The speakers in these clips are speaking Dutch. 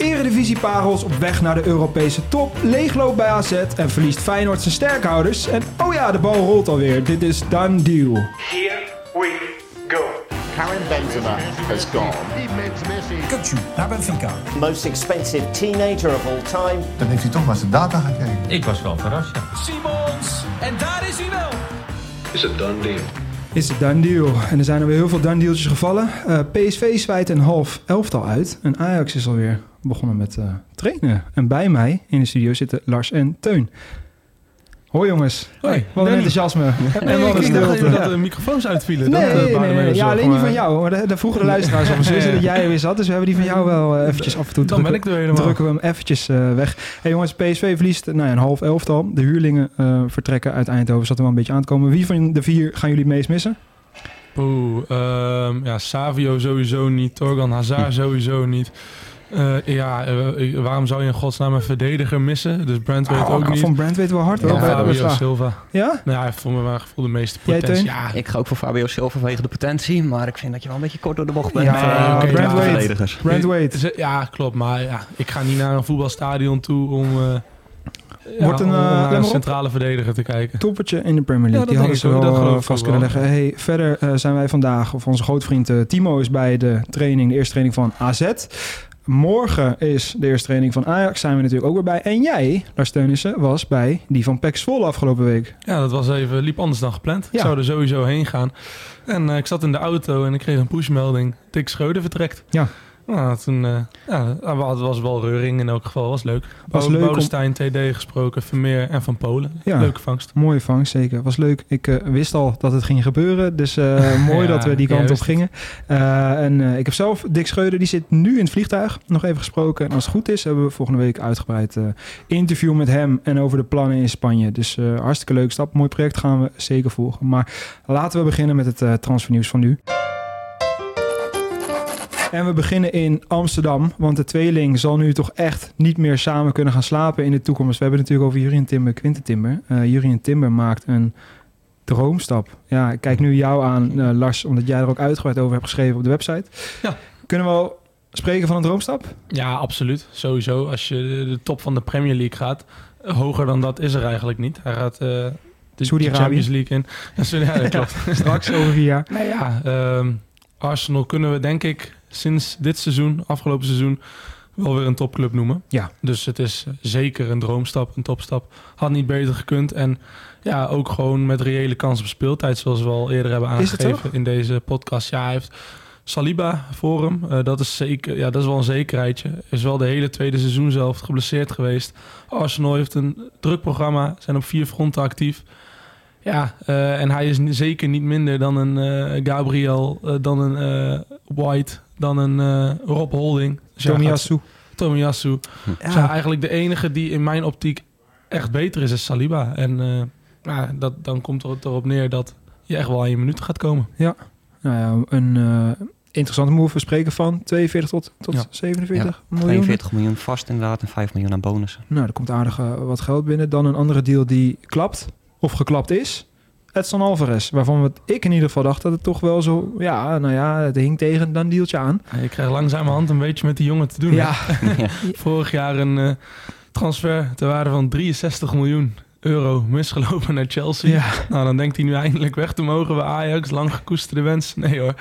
Eredivisie-parels op weg naar de Europese top. Leegloopt bij AZ en verliest Feyenoord zijn sterkhouders. En oh ja, de bal rolt alweer. Dit is done deal. Here we go. Karim Benzema has gone. Kutsu naar Benfica. most expensive teenager of all time. Dan heeft hij toch maar zijn data gekeken. Ik was wel verrast, ja. Simons. En daar is hij wel. Is a done deal. Is het done deal. En er zijn er weer heel veel done dealtjes gevallen. Eh, PSV zwijt een half elftal uit. En Ajax is alweer begonnen met eh, trainen. En bij mij in de studio zitten Lars en Teun. Hoi jongens. Hoi, Wat een enthousiasme. En Nee, wat ik, een stilte. dat de microfoons uitvielen. Nee, dat, eh, nee, nee. Ja, alleen die van jou. Maar daar vroegen de luisteraars al. Ze wisten dat jij er weer zat. Dus we hebben die van jou wel eh, eventjes af en toe Dan drukken, ben ik er helemaal. drukken we hem eventjes eh, weg. Hey jongens, PSV verliest nou ja, een half elftal. De huurlingen eh, vertrekken uit Eindhoven. Zat er wel een beetje aan te komen. Wie van de vier gaan jullie het meest missen? Poeh, ehm, ja, Savio sowieso niet. Torgan Hazard sowieso niet. Eh, ja, eh, waarom zou je in godsnaam een verdediger missen? Dus Brent weet ook niet. Van Brand weten we hard wel Ja, Fabio Westlaag. Silva. Ja? Nou, ja, hij heeft voor mijn gevoel de meeste potentie. Ja, Ik ga ook voor Fabio Silva vanwege de potentie, maar ik vind dat je wel een beetje kort door de bocht bent. Ja, met, oké, met Brand de Wade. verdedigers. Wade. Ja, klopt. Maar ja, ik ga niet naar een voetbalstadion toe om, eh, ja, Wordt een, een op. centrale verdediger te kijken. Toppertje in de Premier League. Ja, dat Die hadden ze wel Dat vast kunnen wel. leggen. Hey, verder zijn wij vandaag, of onze grootvriend eh, Timo is bij de training, de eerste training van AZ. Morgen is de eerste training van Ajax, zijn we natuurlijk ook weer bij. En jij, Lars Teunissen, was bij die van PEC Zwolle afgelopen week. Ja, dat was even, liep anders dan gepland. Ja. Ik zou er sowieso heen gaan. En eh, ik zat in de auto en ik kreeg een pushmelding. Dick Schreuder vertrekt. Ja. Nou, toen, eh, ja, het was wel reuring in elk geval. Was leuk. Was Bou- leuk om- Boudestein, TD gesproken, Vermeer en Van Polen. Ja. Leuke vangst. Mooie vangst, zeker. Was leuk. Ik eh, wist al dat het ging gebeuren. Dus eh, mooi Ja, dat we die kant op gingen. En ik heb zelf Dick Scheuder, die zit nu in het vliegtuig. Nog even gesproken. En als het goed is, hebben we volgende week uitgebreid interview met hem. En over de plannen in Spanje. Dus hartstikke leuk stap. Mooi project gaan we zeker volgen. Maar laten we beginnen met het transfernieuws van nu. En we beginnen in Amsterdam, want de tweeling zal nu toch echt niet meer samen kunnen gaan slapen in de toekomst. We hebben het natuurlijk over Jurien Timber, Quinten Timber. Eh Jurien Timber maakt een droomstap. Ja, ik kijk nu jou aan, eh, Lars, omdat jij er ook uitgebreid over hebt geschreven op de website. Ja. Kunnen we al spreken van een droomstap? Ja, absoluut. Sowieso. Als je de, top van de Premier League gaat, eh, hoger dan dat is er eigenlijk niet. Hij gaat eh, de. Champions League in. Ja, dat klopt. Straks over vier jaar. Nou ja, ehm, Arsenal kunnen we denk ik sinds dit seizoen, afgelopen seizoen, wel weer een topclub noemen. Ja. Dus het is zeker een droomstap, een topstap. Had niet beter gekund. En ja, ook gewoon met reële kans op speeltijd, zoals we al eerder hebben aangegeven in deze podcast. Ja, hij heeft Saliba voor hem. Eh, dat is zeker, ja, dat is wel een zekerheidje. Is wel de hele tweede seizoen zelf geblesseerd geweest. Arsenal heeft een druk programma, zijn op vier fronten actief. Ja, eh, en hij is zeker niet minder dan een eh, Gabriel, eh, dan een eh, White, dan een eh, Rob Holding. Dus ja, Tomiyasu. Tomiyasu. Dus ja, eigenlijk de enige die in mijn optiek echt beter is, is Saliba. En eh, ja, dat, dan komt het erop neer dat je echt wel aan je minuten gaat komen. Nou ja, een eh, interessante move. We spreken van 42 tot, tot Ja. 47 miljoen. 42 miljoen vast inderdaad en 5 miljoen aan bonussen. Nou, er komt aardig wat geld binnen. Dan een andere deal die klapt, of geklapt is. Edson Alvarez, waarvan ik in ieder geval dacht dat het toch wel zo... Ja, nou ja, het hing tegen dan deeltje aan. Je krijgt langzamerhand een beetje met die jongen te doen. Ja, Vorig jaar een eh, transfer ter waarde van 63 miljoen euro misgelopen naar Chelsea. ja. Nou, dan denkt hij nu eindelijk weg te mogen bij Ajax. Lang gekoesterde wens. Nee hoor,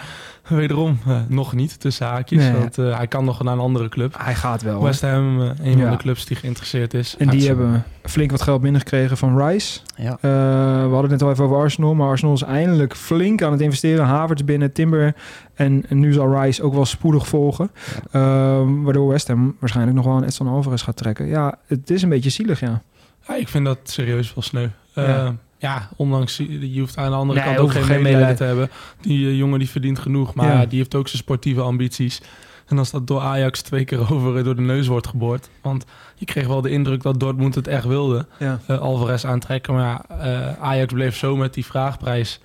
wederom eh, nog niet tussen haakjes. Nee. Want eh, hij kan nog naar een andere club. hij gaat wel. West Ham, eh, een Ja. van de clubs die geïnteresseerd is. En die hebben flink wat geld binnengekregen van Rice. Ja. Eh, we hadden het net al even over Arsenal, maar Arsenal is eindelijk flink aan het investeren. Havertz binnen, Timber en, en nu zal Rice ook wel spoedig volgen. Ehm, waardoor West Ham waarschijnlijk nog wel een Edson Alvarez gaat trekken. Ja, het is een beetje zielig, ja. Ja, ik vind dat serieus wel sneu. Eh, Ja. ja. ondanks, je hoeft aan de andere Nee, kant ook geen medelijden te hebben. Die eh, jongen die verdient genoeg, maar Ja. die heeft ook zijn sportieve ambities. En als dat door Ajax twee keer over eh, door de neus wordt geboord. Want je kreeg wel de indruk dat Dortmund het echt wilde. ja. Alvarez aantrekken. Maar ja, Ajax bleef zo met die vraagprijs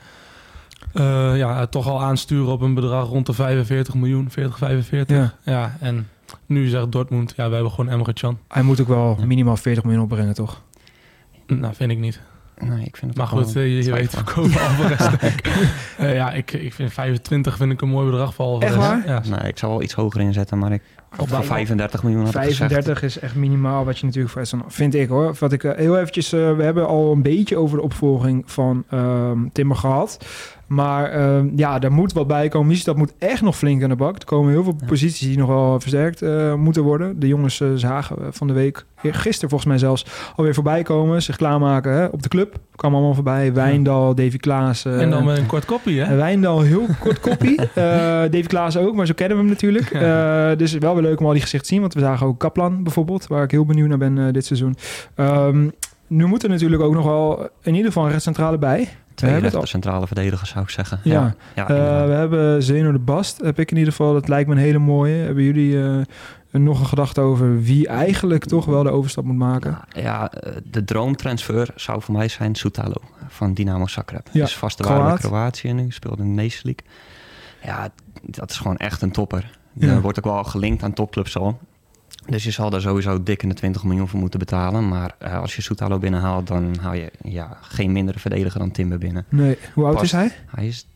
ja, toch al aansturen op een bedrag rond de 45 miljoen, 40, 45. Ja. Ja, en nu zegt Dortmund, ja, we hebben gewoon Emre Can. Hij moet ook wel minimaal 40 miljoen opbrengen, toch? Nou, vind ik niet. Nee, ik vind het Maar goed, eh, je, je weet, twijfel. verkopen Alvarez. Eh, ja, ik, ik vind 25 vind ik een mooi bedrag voor Alvarez. Echt waar? Ja, Nee, ik zou wel iets hoger inzetten, maar ik Op van 35 miljoen had ik gezegd. 35 is echt minimaal wat je natuurlijk voor Aston vind ik hoor. Wat ik eh, heel eventjes, eh, we hebben al een beetje over de opvolging van ehm, Timber gehad. Maar ehm, ja, daar moet wat bij komen. dat moet echt nog flink aan de bak. Er komen heel veel Ja. posities die nog wel versterkt eh, moeten worden. De jongens zagen van de week, gisteren volgens mij zelfs, alweer voorbij komen. Zich klaarmaken hè, op de club. Kwam allemaal voorbij. Wijndal, Davy Klaas. en dan met een kort kopie, hè? En Wijndal heel kort koppie. Eh Davy Klaas ook, maar zo kennen we hem natuurlijk. Eh, dus wel weer leuk om al die gezichten te zien. Want we zagen ook Kaplan bijvoorbeeld, waar ik heel benieuwd naar ben eh, dit seizoen. Ehm, nu moet er natuurlijk ook nog wel in ieder geval een rechtscentrale bij. We Twee rechter centrale verdedigers zou ik zeggen. Ja. ja, Eh, we hebben Zeno de Bast, heb ik in ieder geval. Dat lijkt me een hele mooie. Hebben jullie eh, nog een gedachte over wie eigenlijk toch wel de overstap moet maken? Ja, eh, de droomtransfer zou voor mij zijn Soutalo van Dynamo Zagreb. Ja, is vaste waarde Kroaat. Kroatië nu, speelde in de Nations League. Ja, dat is gewoon echt een topper. Ja. Er wordt ook wel gelinkt aan topclubs al. Dus je zal daar sowieso dik in de 20 miljoen voor moeten betalen. Maar eh, als je Soutalo binnenhaalt, dan haal je ja, geen mindere verdediger dan Timber binnen. Nee, hoe oud is hij? Hij is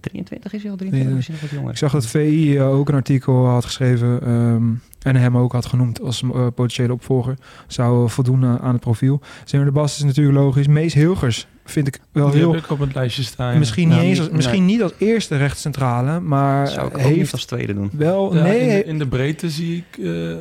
23, is hij al 23? Misschien nog wat jonger. Ik zag dat VI eh, ook een artikel had geschreven ehm, en hem ook had genoemd als eh, potentiële opvolger. Zou voldoen eh, aan het profiel. Zeno de Bast is natuurlijk logisch. Mees Hilgers vind ik wel Die heel... heb ik op het lijstje staan. ja. Misschien, niet eens als, misschien niet als eerste rechtscentrale, maar zou ik ook niet heeft als tweede doen. wel... Ja, nee, in, de, he- in de breedte zie ik, eh,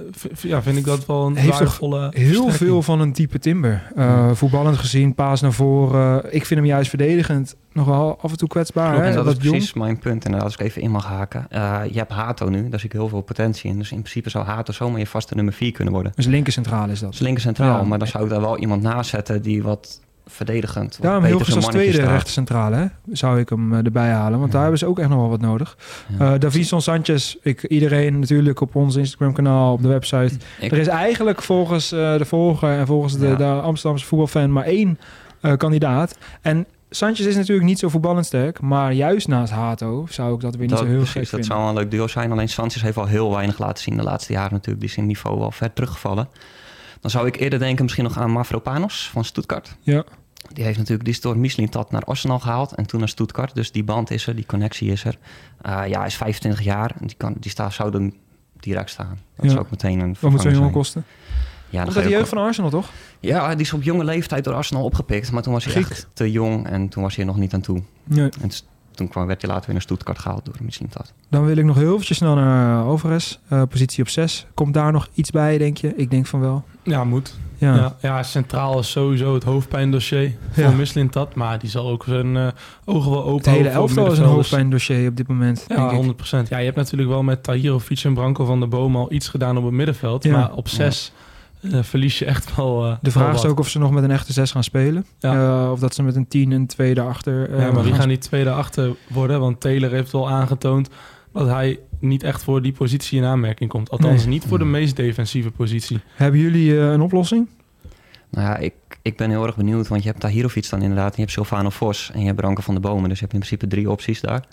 ja, vind ik dat wel een Heeft waardevolle heel veel van een type Timber. Uh, voetballend gezien, paas naar voren. ik vind hem juist verdedigend nog wel af en toe kwetsbaar. Klopt, hè? en dat, Wat is jong. precies mijn punt. En als ik even in mag haken. Eh, je hebt Hato nu, daar zie ik heel veel potentie in. Dus in principe zou Hato zomaar je vaste nummer 4 kunnen worden. Dus linker centrale is Dat dat. is linker centraal, Ja. maar dan zou ik daar wel iemand naast zetten die wat verdedigend, Daarom zijn als tweede rechtercentrale hè? zou ik hem eh, erbij halen. Want Ja. daar hebben ze ook echt nog wel wat nodig. Ja. Eh Davison Sanchez, ik, iedereen natuurlijk op ons Instagram kanaal, op de website. Ik- Er is eigenlijk volgens eh, de volger en volgens de, de Amsterdamse voetbalfan maar één kandidaat. En Sanchez is natuurlijk niet zo voetballend sterk, maar juist naast Hato zou ik dat weer niet dat, zo heel precies, gek dat vinden. zou wel een leuk duo zijn. Alleen Sanchez heeft al heel weinig laten zien de laatste jaren natuurlijk. Die is in niveau wel ver teruggevallen. Dan zou ik eerder denken misschien nog aan Mavropanos van Stuttgart. Ja. Die heeft natuurlijk die is door Mislintat naar Arsenal gehaald en toen naar Stuttgart. Dus die band is er, die connectie is er. Eh, ja, hij is 25 jaar en die, kan, die staat, zou dan direct staan. Dat Ja. is ook meteen een Wat moet zo'n jongen kosten? Ja, Omdat die jeugd van Arsenal, toch? Ja, die is op jonge leeftijd door Arsenal opgepikt. Maar toen was hij echt te jong en toen was hij er nog niet aan toe. Nee. En toen kwam, werd hij later weer naar Stuttgart gehaald door Mislintat. Dan wil ik nog heel eventjes snel naar uh, Alvarez. Uh, positie op 6. Komt daar nog iets bij, denk je? Ik denk van wel. Ja, moet. Ja. Ja. Ja, centraal is sowieso het hoofdpijndossier van Ja. Mislintat. Maar die zal ook zijn eh, ogen wel open Het hele voor elftal is een hoofdpijndossier op dit moment, Ja, denk ik. 100%. Ja, je hebt natuurlijk wel met Tahirovic en Branko van der Boom al iets gedaan op het middenveld. Ja. Maar op 6 verlies je echt wel eh, De vraag wel is ook of ze nog met een echte 6 gaan spelen. Ja. Uh, of dat ze met een 10 en 2 daarachter Ja, maar wie gaan gaan die tweede achter worden? Want Taylor heeft wel aangetoond dat hij niet echt voor die positie in aanmerking komt. Althans, Nee. niet voor de meest defensieve positie. Hebben jullie uh, een oplossing? Nou ja, ik, ik ben heel erg benieuwd, want je hebt Tahirovic dan inderdaad. En je hebt Silvano Vos en je hebt Branko van der Bomen. Dus je hebt in principe drie opties daar.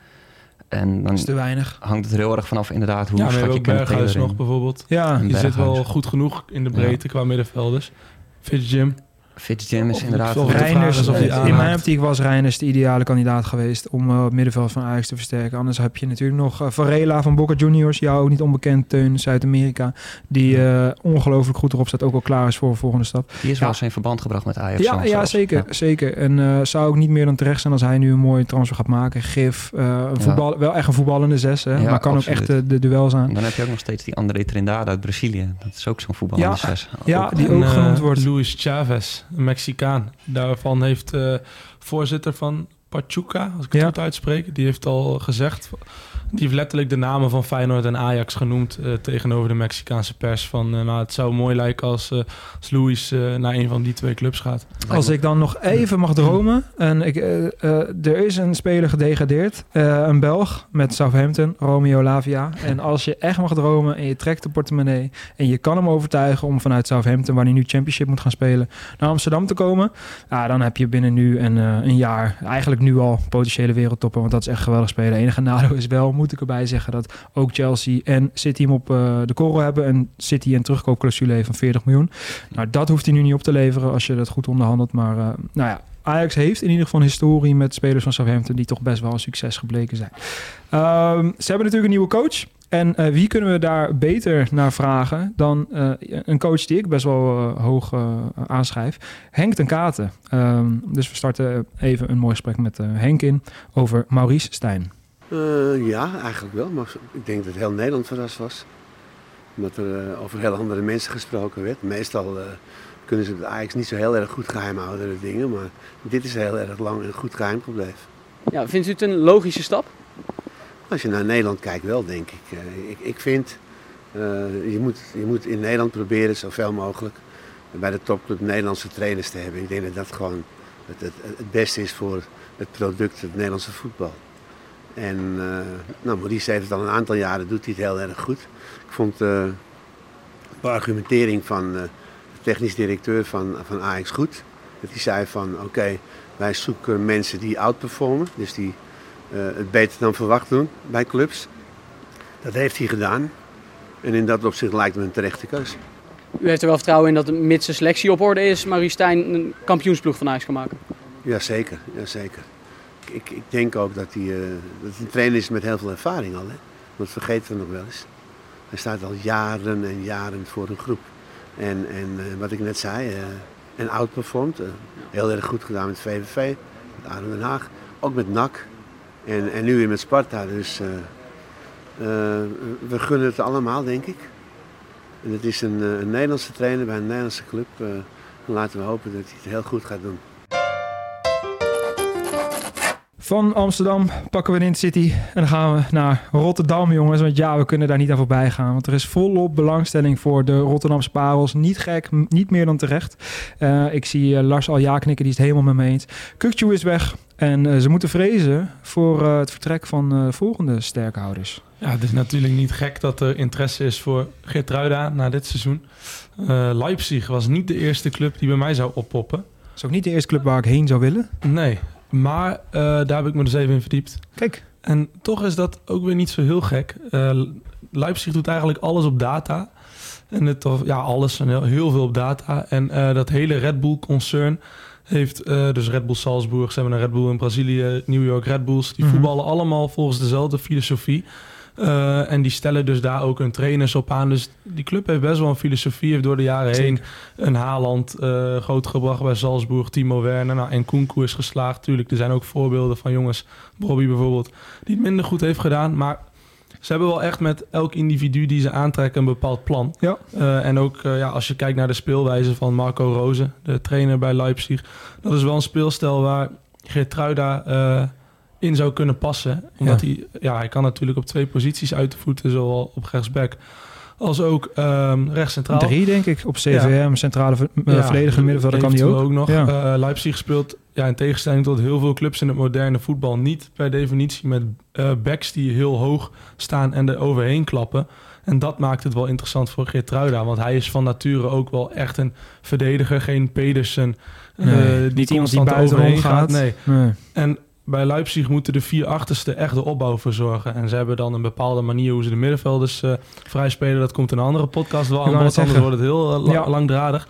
En dan Dat is te weinig. hangt het er heel erg vanaf inderdaad hoe ja, schat je Berghuis nog bijvoorbeeld. Ja, Die zit wel goed genoeg in de breedte qua middenvelders. Fitzjim is Of- inderdaad... Reiners, of in mijn optiek was Reiners de ideale kandidaat geweest om uh, het middenveld van Ajax te versterken. Anders heb je natuurlijk nog uh, Varela van Boca Juniors, jou ook niet onbekend, Teun, Zuid-Amerika, die uh, ongelooflijk goed erop staat, ook al klaar is voor de volgende stap. Die is Ja. wel eens in verband gebracht met Ajax. Ja, ja zeker. Ja. zeker. En uh, zou ook niet meer dan terecht zijn als hij nu een mooie transfer gaat maken. Gif, uh, een voetbal, wel echt een voetballende zes, hè? Ja, maar kan absoluut. ook echt de, duels aan. En dan heb je ook nog steeds die André Trindade uit Brazilië. Dat is ook zo'n voetballer. Ja. zes. Ja, Ook- die ook eh, genoemd wordt. Luis Chavez, een Mexicaan. Daarvan heeft de voorzitter van Pachuca, als ik het Ja. goed uitspreek, die heeft al gezegd... Die heeft letterlijk de namen van Feyenoord en Ajax genoemd eh, tegenover de Mexicaanse pers. Van, eh, nou, het zou mooi lijken als, eh als Luis eh, naar een van die twee clubs gaat. Als ik dan nog even mag dromen. En ik, uh, uh, er is een speler gedegradeerd. Uh, een Belg met Southampton, Romeo Lavia. En als je echt mag dromen en je trekt de portemonnee... en je kan hem overtuigen om vanuit Southampton... waar hij nu Championship moet gaan spelen... naar Amsterdam te komen... Ja, dan heb je binnen nu en, uh, een jaar... eigenlijk nu al potentiële wereldtoppen... want dat is echt geweldig spelen. Enige nadeel is wel, moet ik erbij zeggen... dat ook Chelsea en City hem op uh, de korrel hebben... en City een terugkoopclausule van 40 miljoen. Nou, dat hoeft hij nu niet op te leveren... als je dat goed onderhandelt. Maar uh, nou ja, Ajax heeft in ieder geval een historie met spelers van Southampton die toch best wel een succes gebleken zijn. Um, ze hebben natuurlijk een nieuwe coach. En eh, wie kunnen we daar beter naar vragen dan eh, een coach die ik best wel eh, hoog eh, aanschrijf, Henk ten Katen. Ehm, dus we starten even een mooi gesprek met eh, Henk in over Maurice Stijn. Eh, ja, eigenlijk wel. Maar ik denk dat heel Nederland verrast was. Omdat er eh, over heel andere mensen gesproken werd. Meestal eh, kunnen ze het Ajax niet zo heel erg goed geheim houden, de dingen. Maar dit is heel erg lang en goed geheim gebleven. Ja, vindt u het een logische stap? Als je naar Nederland kijkt wel, denk ik. Ik, ik vind, je, moet, je moet in Nederland proberen zoveel mogelijk bij de topclub Nederlandse trainers te hebben. Ik denk dat dat gewoon het, het, het beste is voor het product, het Nederlandse voetbal. En uh, nou, Maurice heeft het al een aantal jaren, doet hij het heel erg goed. Ik vond uh, de argumentering van uh, de technisch directeur van, van Ajax goed. Dat hij zei van oké, okay, wij zoeken mensen die outperformen, dus die het beter dan verwacht doen bij clubs. Dat heeft hij gedaan. En in dat opzicht lijkt me een terechte keuze. U heeft er wel vertrouwen in dat mits de selectie op orde is, Maurice Stijn een kampioensploeg van Ajax kan maken? Jazeker, jazeker. Ik, ik denk ook dat hij, uh, dat een trainer is met heel veel ervaring al. Hè? Dat vergeten we nog wel eens. Hij staat al jaren en jaren voor een groep. En, en uh, wat ik net zei, uh, en outperformed. heel erg goed gedaan met VVV, met Adem Den Haag. Ook met NAC. En, en nu weer met Sparta. Dus we gunnen het allemaal, denk ik. En het is een, een Nederlandse trainer bij een Nederlandse club. laten we hopen dat hij het heel goed gaat doen. Van Amsterdam pakken we de City en dan gaan we naar Rotterdam, jongens. Want ja, we kunnen daar niet aan voorbij gaan. Want er is volop belangstelling voor de Rotterdamse parels. Niet gek, niet meer dan terecht. Uh, ik zie uh, Lars al ja knikken, die is het helemaal met me eens. Kukju is weg en uh, ze moeten vrezen voor het vertrek van volgende sterkhouders. Ja, het is natuurlijk niet gek dat er interesse is voor Geertruida na dit seizoen. Leipzig was niet de eerste club die bij mij zou oppoppen. Dat is ook niet de eerste club waar ik heen zou willen. Nee, maar uh, daar heb ik me dus even in verdiept. Kijk. En toch is dat ook weer niet zo heel gek. Uh, Leipzig doet eigenlijk alles op data. En het, ja, alles en heel, heel veel op data. En uh, dat hele Red Bull-concern heeft dus Red Bull Salzburg, ze hebben een Red Bull in Brazilië, New York Red Bulls. Die mm -hmm. voetballen allemaal volgens dezelfde filosofie. Uh, en die stellen dus daar ook hun trainers op aan. Dus die club heeft best wel een filosofie. Heeft door de jaren heen een Haaland uh, groot gebracht bij Salzburg. Timo Werner. Nou, en Kunku is geslaagd. Tuurlijk, er zijn ook voorbeelden van jongens. Bobby bijvoorbeeld. Die het minder goed heeft gedaan. Maar ze hebben wel echt met elk individu die ze aantrekken een bepaald plan. Ja. Uh, en ook ja, als je kijkt naar de speelwijze van Marco Rose. De trainer bij Leipzig. Dat is wel een speelstijl waar Geertruida in zou kunnen passen. Omdat ja. hij, ja, hij kan natuurlijk op twee posities uit de voeten, zowel op rechtsback als ook um, rechtscentraal. Drie, denk ik, op CVM, ja. centrale uh, ja, verdediger middenvelder kan hij ook. ook nog. Ja. Uh, Leipzig speelt ja, in tegenstelling tot heel veel clubs in het moderne voetbal niet per definitie met uh, backs die heel hoog staan en er overheen klappen. En dat maakt het wel interessant voor Geertruida, want hij is van nature ook wel echt een verdediger, geen Pedersen. Nee, die niet iemand die buiten overheen gaat. Nee. nee. En bij Leipzig moeten de vier achterste echt de opbouw verzorgen. En ze hebben dan een bepaalde manier hoe ze de middenvelders uh, vrij spelen. Dat komt in een andere podcast wel aan bod, anders wordt het heel uh, ja. langdradig.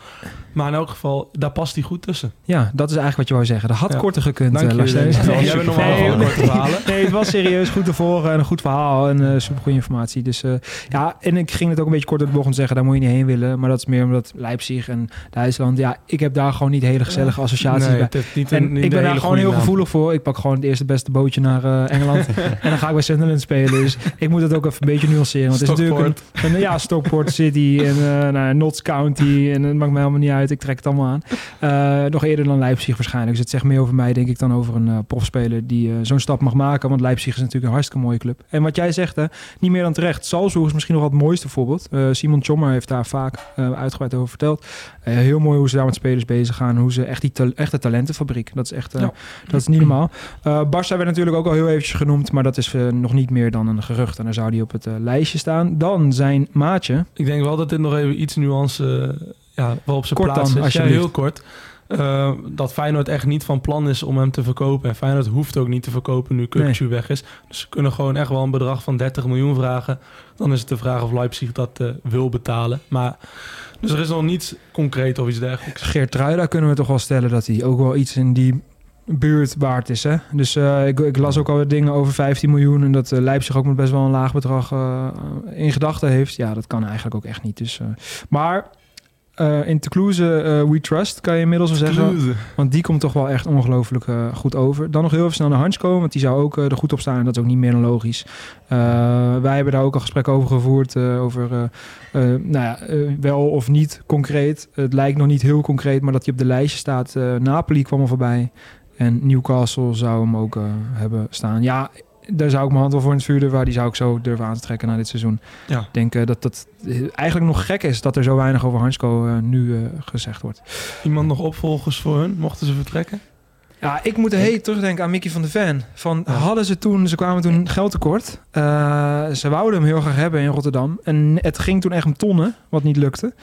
Maar in elk geval, daar past hij goed tussen. Ja, dat is eigenlijk wat je wou zeggen. Dat had ja. korter gekund, Dank uh, Lars nee, Jij nee, van korte verhalen. Nee, het was serieus goed te volgen en een goed verhaal en uh, super goede informatie. Dus uh, ja, en ik ging het ook een beetje kort door de bocht om te zeggen, daar moet je niet heen willen. Maar dat is meer omdat Leipzig en Duitsland, ja, ik heb daar gewoon niet hele gezellige associaties nee, bij. Niet en een, niet ik ben daar gewoon heel naam. gevoelig voor. Ik pak gewoon het eerste beste bootje naar uh, Engeland en dan ga ik bij Sunderland spelen. Dus ik moet het ook even een beetje nuanceren. Want het is natuurlijk een, een, ja, Stockport City en uh, nou, Notts County en het maakt mij helemaal niet uit. Ik trek het allemaal aan. Uh, nog eerder dan Leipzig waarschijnlijk. Dus het zegt meer over mij, denk ik, dan over een uh, profspeler die uh, zo'n stap mag maken. Want Leipzig is natuurlijk een hartstikke mooie club. En wat jij zegt, hè, niet meer dan terecht. Salzburg is misschien nog wel het mooiste voorbeeld. Simon Chommer heeft daar vaak uitgebreid over verteld. heel mooi hoe ze daar met spelers bezig gaan. Hoe ze echt die ta echte talentenfabriek. Dat is echt ja. dat is niet normaal. Barça werd natuurlijk ook al heel eventjes genoemd. Maar dat is nog niet meer dan een gerucht. En dan zou die op het lijstje staan. Dan zijn maatje. Ik denk wel dat dit nog even iets nuance ja, wel op zijn kort plaats dan, is. Ja, heel kort. Uh, dat Feyenoord echt niet van plan is om hem te verkopen. En Feyenoord hoeft ook niet te verkopen nu Kukcu nee. weg is. Dus ze kunnen gewoon echt wel een bedrag van 30 miljoen vragen. Dan is het de vraag of Leipzig dat uh, wil betalen. Maar dus er is nog niets concreet of iets dergelijks. Geert Truida kunnen we toch wel stellen dat hij ook wel iets in die buurt waard is. Hè? Dus eh, ik, ik las ook al dingen over 15 miljoen... en dat eh, Leipzig ook met best wel een laag bedrag eh, in gedachten heeft. Ja, dat kan eigenlijk ook echt niet. Dus, maar in eh, We Trust, kan je inmiddels wel zeggen. Want die komt toch wel echt ongelooflijk goed over. Dan nog heel even snel naar Hansko, want die zou ook er goed op staan. En dat is ook niet meer dan logisch. Wij hebben daar ook al gesprekken over gevoerd. over, nou ja, wel of niet concreet. Het lijkt nog niet heel concreet, maar dat hij op de lijstje staat. Napoli kwam er voorbij. En Newcastle zou hem ook eh, hebben staan. Ja, daar zou ik mijn hand wel voor in het vuur durven. Die zou ik zo durven aan te trekken na dit seizoen. Ja. Ik denk eh, dat dat eh, eigenlijk nog gek is dat er zo weinig over Hansko nu gezegd wordt. Iemand nog opvolgers voor hun, mochten ze vertrekken? Ja, ik moet heel terugdenken aan Mickey van de Ven. Van hadden ze toen, ze kwamen toen geld tekort. Ze wouden hem heel graag hebben in Rotterdam. En het ging toen echt om tonnen, wat niet lukte.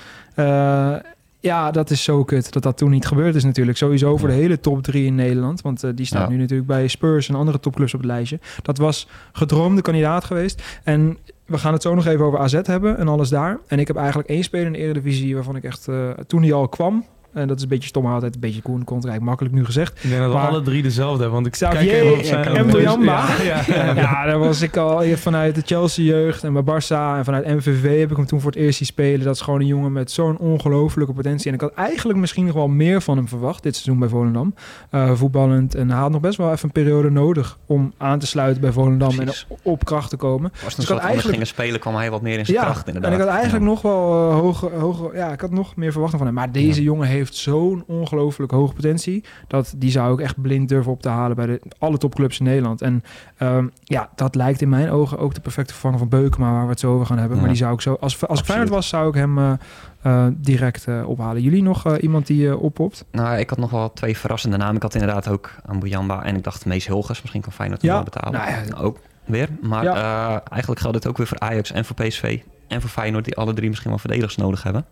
Ja, dat is zo kut dat dat toen niet gebeurd is natuurlijk. Sowieso voor de hele top drie in Nederland. Want eh, die staan Ja. nu natuurlijk bij Spurs en andere topclubs op het lijstje. Dat was gedroomde kandidaat geweest. En we gaan het zo nog even over AZ hebben en alles daar. En ik heb eigenlijk één speler in de Eredivisie waarvan ik echt... eh, toen hij al kwam... En dat is een beetje stom altijd, een beetje Koen, komt eigenlijk makkelijk nu gezegd. Ik denk dat we Maar- alle drie dezelfde hebben, want ik kijk Xavier even op zijn... en Mbouyamba. Ja, ja, ja. Ja, daar was ik al vanuit de Chelsea-jeugd en bij Barça en vanuit MVV heb ik hem toen voor het eerst zien spelen. Dat is gewoon een jongen met zo'n ongelofelijke potentie. En ik had eigenlijk misschien nog wel meer van hem verwacht dit seizoen bij Volendam. Eh, voetballend. En hij had nog best wel even een periode nodig om aan te sluiten bij Volendam Precies. en op kracht te komen. Als Dus ik had eigenlijk- gingen spelen, kwam hij wat meer in zijn Ja, kracht inderdaad. en ik had eigenlijk Ja. nog wel eh, hoge, hoge, ja, ik had nog meer verwachten van hem. Maar deze jongen heeft zo'n ongelooflijk hoge potentie dat die zou ik echt blind durven op te halen bij de, alle topclubs in Nederland. En ehm, ja, dat lijkt in mijn ogen ook de perfecte vervanger van Beukema, waar we het zo over gaan hebben. Ja. Maar die zou ik zo, als, als ik. Feyenoord was, zou ik hem eh, eh, direct eh, ophalen. Jullie nog iemand die oppopt? Nou, ik had nog wel twee verrassende namen. Ik had inderdaad ook aan Boujamba en ik dacht Mees Hilgers. Misschien kan Feyenoord Ja, wel betalen. nou ja. Ook weer. Maar Ja. eigenlijk geldt het ook weer voor Ajax en voor PSV. En voor Feyenoord, die alle drie misschien wel verdedigers nodig hebben.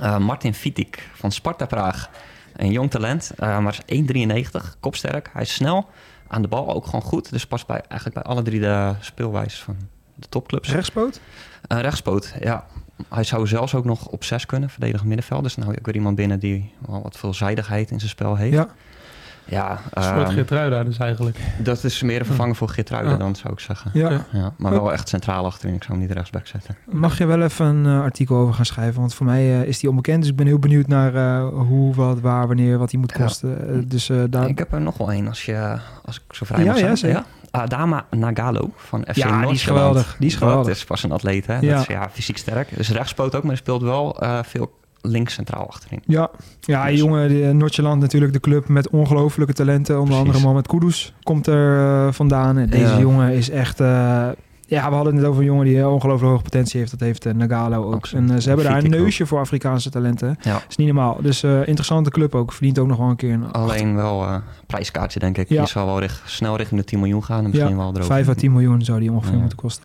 Eh, Martin Vitik van Sparta Praag. Een jong talent, eh, maar is 1,93. Kopsterk. Hij is snel. Aan de bal ook gewoon goed. Dus past bij, eigenlijk bij alle drie de speelwijzes van de topclubs. Rechtspoot? Een rechtspoot, ja. Hij zou zelfs ook nog op zes kunnen, verdedigend middenveld. Dus nou ook weer iemand binnen die wel wat veelzijdigheid in zijn spel heeft. Ja. Ja, Een soort Geertruida dus eigenlijk. dat is meer een vervanger voor Geertruiden Ja. dan, zou ik zeggen. Ja. Ja, maar wel echt centraal achterin. Ik zou hem niet rechtsback zetten. Mag je wel even een eh, artikel over gaan schrijven? Want voor mij eh, is die onbekend. Dus ik ben heel benieuwd naar eh, hoe, wat, waar, wanneer, wat die moet Ja. kosten. Dus eh, daar... Ik heb er nog wel één, als, je, als ik zo vrij Ja, mag ja, zijn. zeker. Adama Nagalo van FC Ja, die is geweldig. Die is geweldig. Dat is pas een atleet, hè? Ja. Dat is ja, fysiek sterk. Dus rechtspoot ook, maar hij speelt wel eh, veel links centraal achterin. Ja, ja Dus- jongen, de, Noordjeland natuurlijk de club met ongelofelijke talenten. Onder Precies. andere Mohamed Kudus komt er eh, vandaan. En Deze Ja. jongen is echt... eh, ja, we hadden het net over een jongen die ongelooflijk hoge potentie heeft. Dat heeft eh, Nagalo ook. Absoluut. En eh, ze hebben daar een ook. neusje voor Afrikaanse talenten. Ja. is niet normaal. Dus eh, interessante club ook. Verdient ook nog wel een keer een Alleen wel eh prijskaartje, denk ik. Ja. Die zal wel richt- snel richting de 10 miljoen gaan. En misschien Ja, wel erover. 5 à 10 miljoen zou die ongeveer moeten kosten.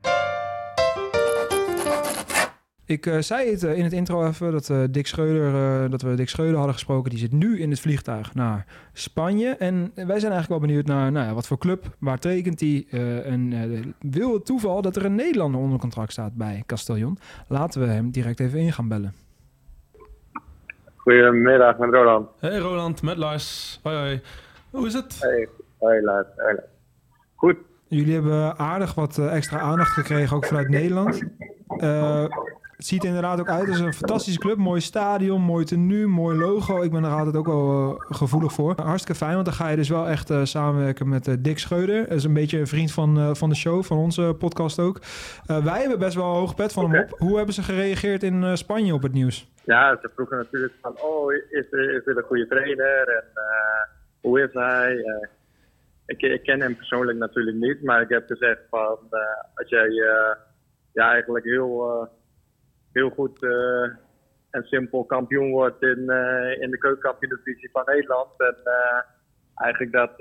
Ik eh, zei het eh, in het intro even dat, eh, Dick Schreuder, eh, dat we Dick Schreuder hadden gesproken. Die zit nu in het vliegtuig naar Spanje. En wij zijn eigenlijk wel benieuwd naar nou ja, wat voor club, waar tekent hij. eh, en wil het toeval dat er een Nederlander onder contract staat bij Castellon. Laten we hem direct even in gaan bellen. Goedemiddag, met Roland. Hey Roland, met Lars. Hoi hoi. Hoe is het? Hey, hoi Lars. Hoi, Lars. Goed. Jullie hebben aardig wat extra aandacht gekregen, ook vanuit Nederland. Het ziet er inderdaad ook uit als een fantastische club. Mooi stadion, mooi tenue, mooi logo. Ik ben er altijd ook wel eh, gevoelig voor. Hartstikke fijn, want dan ga je dus wel echt eh, samenwerken met eh, Dick Scheuder. Dat is een beetje een vriend van, van de show, van onze podcast ook. Wij hebben best wel een hoog pet van hem op. Hoe hebben ze gereageerd in Spanje op het nieuws? Ja, ze vroegen natuurlijk van, oh, is, is dit een goede trainer? En hoe is hij? Ik, ik ken hem persoonlijk natuurlijk niet, maar ik heb gezegd van, als jij ja, eigenlijk heel, heel goed eh, en simpel kampioen wordt in, eh, in de keukenkampioen-divisie van Nederland. En eh, eigenlijk dat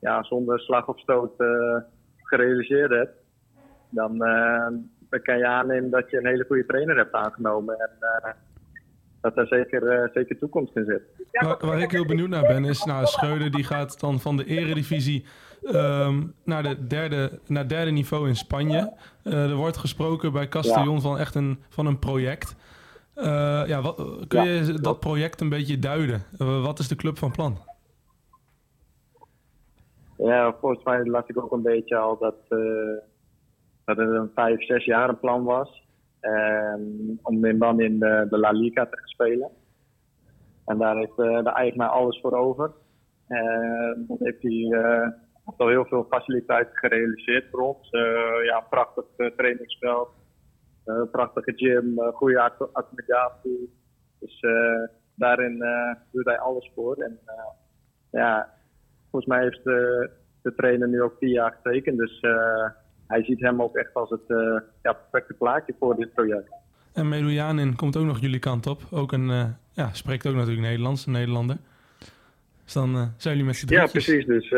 ja, zonder slag of stoot gerealiseerd hebt. Dan, dan kan je aannemen dat je een hele goede trainer hebt aangenomen. En dat daar zeker, zeker toekomst in zit. Waar, waar ik heel benieuwd naar ben, is nou, Schreuder die gaat dan van de eredivisie ehm, naar, de derde, naar het derde niveau in Spanje. Eh, er wordt gesproken bij Castellon van echt een, van een project. Eh, ja, wat, kun je dat project een beetje duiden? Eh, wat is de club van plan? Ja, volgens mij las ik ook een beetje al dat, dat het een vijf, zes jaar plan was. En om in dan in de, de La Liga te gaan spelen. En daar heeft de eigenaar alles voor over. Dan heeft hij eh, al heel veel faciliteiten gerealiseerd voor ons. Eh, ja, een prachtig eh, trainingsveld, eh, een prachtige gym, goede acco- accommodatie. Dus daarin doet hij alles voor. En ja, volgens mij heeft de, de trainer nu ook vier jaar getekend. Dus hij ziet hem ook echt als het ja, perfecte plaatje voor dit project. En Medujanin komt ook nog jullie kant op. Ook een, eh, ja, spreekt ook natuurlijk Nederlands, een Nederlander. Dus dan zijn jullie met z'n Ja, drietjes. precies. Dus,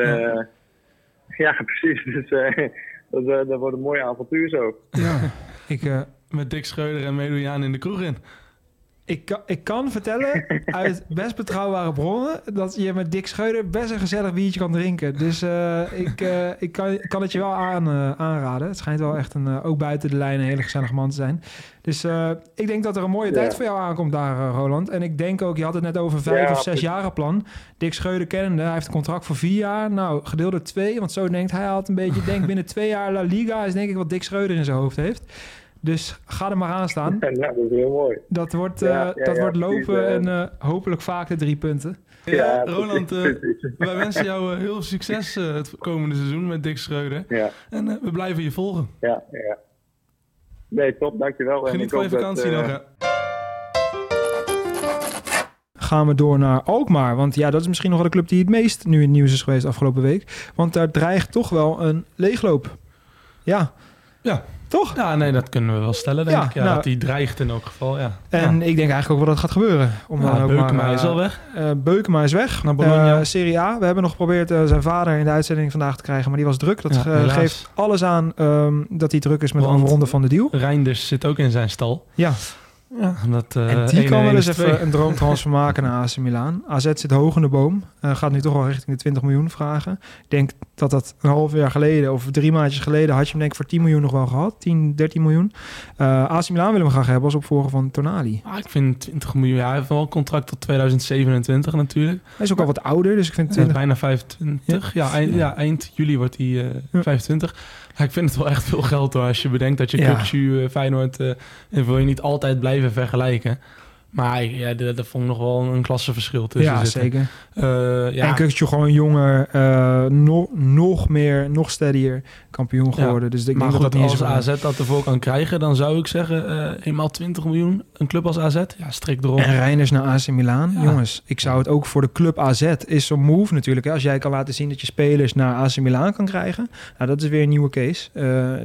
ja. precies. Dus eh, dat, eh, dat wordt een mooi avontuur zo. Ja, ik, eh, Met Dick Schreuder en Medujan in de kroeg in. Ik, kan, ik kan vertellen uit best betrouwbare bronnen dat je met Dick Scheuder best een gezellig biertje kan drinken. Dus eh, ik, eh, ik kan, kan het je wel aan, eh, aanraden. Het schijnt wel echt een, ook buiten de lijn een hele gezellige man te zijn. Dus ik denk dat er een mooie Ja. tijd voor jou aankomt daar, Roland. En ik denk ook, je had het net over een vijf Ja, of zes jaren plan. Dick Scheuder kennende, hij heeft een contract voor vier jaar. Nou, gedeeld door twee, want zo denkt hij altijd een beetje. Denk binnen twee jaar La Liga is denk ik wat Dick Scheuder in zijn hoofd heeft. Dus ga er maar aan staan. Ja, dat is heel mooi. Dat wordt, eh, ja, dat ja, wordt lopen eh. en eh, hopelijk vaak de drie punten. Ja, Ja, Roland, precies. wij wensen jou heel veel succes het komende seizoen met Dick Schreuder. Ja, En eh, we blijven je volgen. ja, ja. Nee, top, dankjewel. En Geniet ik van je vakantie nog. Gaan we door naar Alkmaar. Want ja, dat is misschien nog wel de club die het meest nu in het nieuws is geweest afgelopen week. Want daar dreigt toch wel een leegloop. Ja, Ja. Toch? Ja, nee, dat kunnen we wel stellen, denk Ja, ik. Ja, nou- dat die dreigt in elk geval, ja. En ik denk eigenlijk ook wel dat het gaat gebeuren. Om ja. dan ook Beukema maar, eh, is al weg. eh, Beukema is weg. Naar Bologna. Eh, Serie A. We hebben nog geprobeerd eh, zijn vader in de uitzending vandaag te krijgen. Maar die was druk. Dat eh, geeft alles aan ehm, dat hij druk is met de Want- afronden van de deal. Reinders zit ook in zijn stal. Ja, Ja, dat, eh, en die 1 kan wel en eens 1 is even 2. een droomtransfer maken naar AC Milan. AZ zit hoog in de boom. Eh, gaat nu toch wel richting de 20 miljoen vragen. Ik denk dat dat een half jaar geleden of drie maandjes geleden... had je hem denk ik voor 10 miljoen nog wel gehad. 10, 13 miljoen. Eh AC Milan wil hem graag hebben als opvolger van Tonali. Ah, ik vind 20 miljoen. Ja, hij heeft wel een contract tot 2027 natuurlijk. Hij is ook al wat ouder, dus ik vind Eh, 20... bijna 25. Ja, eind, ja, eind juli wordt hij eh, Ja. 25. Ja, ik vind het wel echt veel geld hoor. Als je bedenkt dat je Ja. Kukçu, eh, Feyenoord... en wil je niet altijd blijven vergelijken. Maar ja, dat, dat vond ik nog wel een klassenverschil tussen ja, zitten. zeker. Eh, ja, En Kukçu gewoon jonger, eh, nog, nog meer, nog steadier kampioen Ja. geworden. Dus ik maar denk goed, dat als AZ dat ervoor kan krijgen... dan zou ik zeggen, eh eenmaal 20 miljoen. Een club als AZ, ja, strik erop. En Reiners naar AC Milan. Ja. Jongens, ik zou het ook voor de club AZ is zo'n move natuurlijk. Hè. Als jij kan laten zien dat je spelers naar AC Milan kan krijgen. Nou, dat is weer een nieuwe case.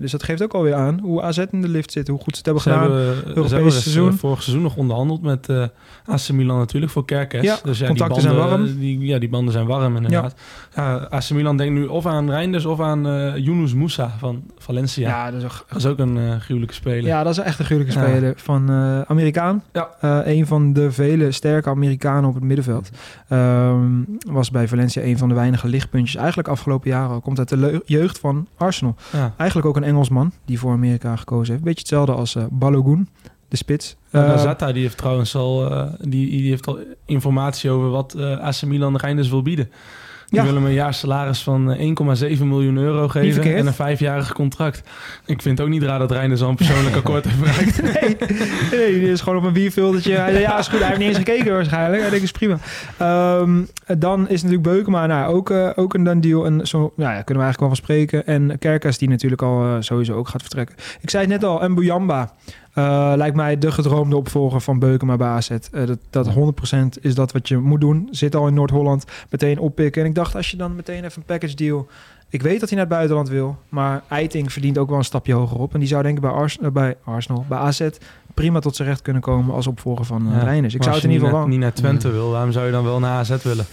Dus dat geeft ook alweer aan hoe AZ in de lift zit. Hoe goed ze het hebben Ze gedaan. hebben, ze Europese hebben seizoen. vorig seizoen nog onderhandeld met eh AC Milan natuurlijk voor Kerkers. Ja, dus ja, contacten die zijn banden, warm. Die, ja, die banden zijn warm inderdaad. Ja. AC Milan denkt nu of aan Reinders of aan eh Yunus Moussa van Valencia. Ja, dat is, ook, Dat is ook een eh gruwelijke speler. ja, dat is echt een gruwelijke Ja. speler van Amerikaan. Ja. Een van de vele sterke Amerikanen op het middenveld. Ehm, was bij Valencia een van de weinige lichtpuntjes. Eigenlijk afgelopen jaren al. Komt uit de jeugd van Arsenal. Ja. Eigenlijk ook een Engelsman die voor Amerika gekozen heeft. Beetje hetzelfde als Balogun, de spits. Uh, Eh, Zata die heeft trouwens al, eh, die, die heeft al informatie over wat eh AC Milan Reinders wil bieden. Die Ja. willen hem een jaar salaris van eh, 1,7 miljoen euro geven en een vijfjarig contract. Ik vind het ook niet raar dat Reinders al een persoonlijk akkoord heeft bereikt. nee, nee, die is gewoon op een biervuldertje. Hij zei, ja, is goed. Hij heeft niet eens gekeken waarschijnlijk. Hij denkt, is prima. Ehm, dan is natuurlijk Beukema nou, ook, ook een done deal. En zo nou ja, kunnen we eigenlijk wel van spreken. En Kerkers die natuurlijk al sowieso ook gaat vertrekken. Ik zei het net al, en Bouyamba. Eh, lijkt mij de gedroomde opvolger van Beukema bij AZ. Eh, dat, dat 100% is dat wat je moet doen. Zit al in Noord-Holland, meteen oppikken. En ik dacht, als je dan meteen even een package deal... Ik weet dat hij naar het buitenland wil, maar Eiting verdient ook wel een stapje hoger op. En die zou denk ik bij, Ars eh, bij Arsenal, bij AZ, prima tot zijn recht kunnen komen als opvolger van Ja, Reinders. Ik zou het in ieder geval niet naar, wel... niet naar Twente wil, waarom zou je dan wel naar AZ willen?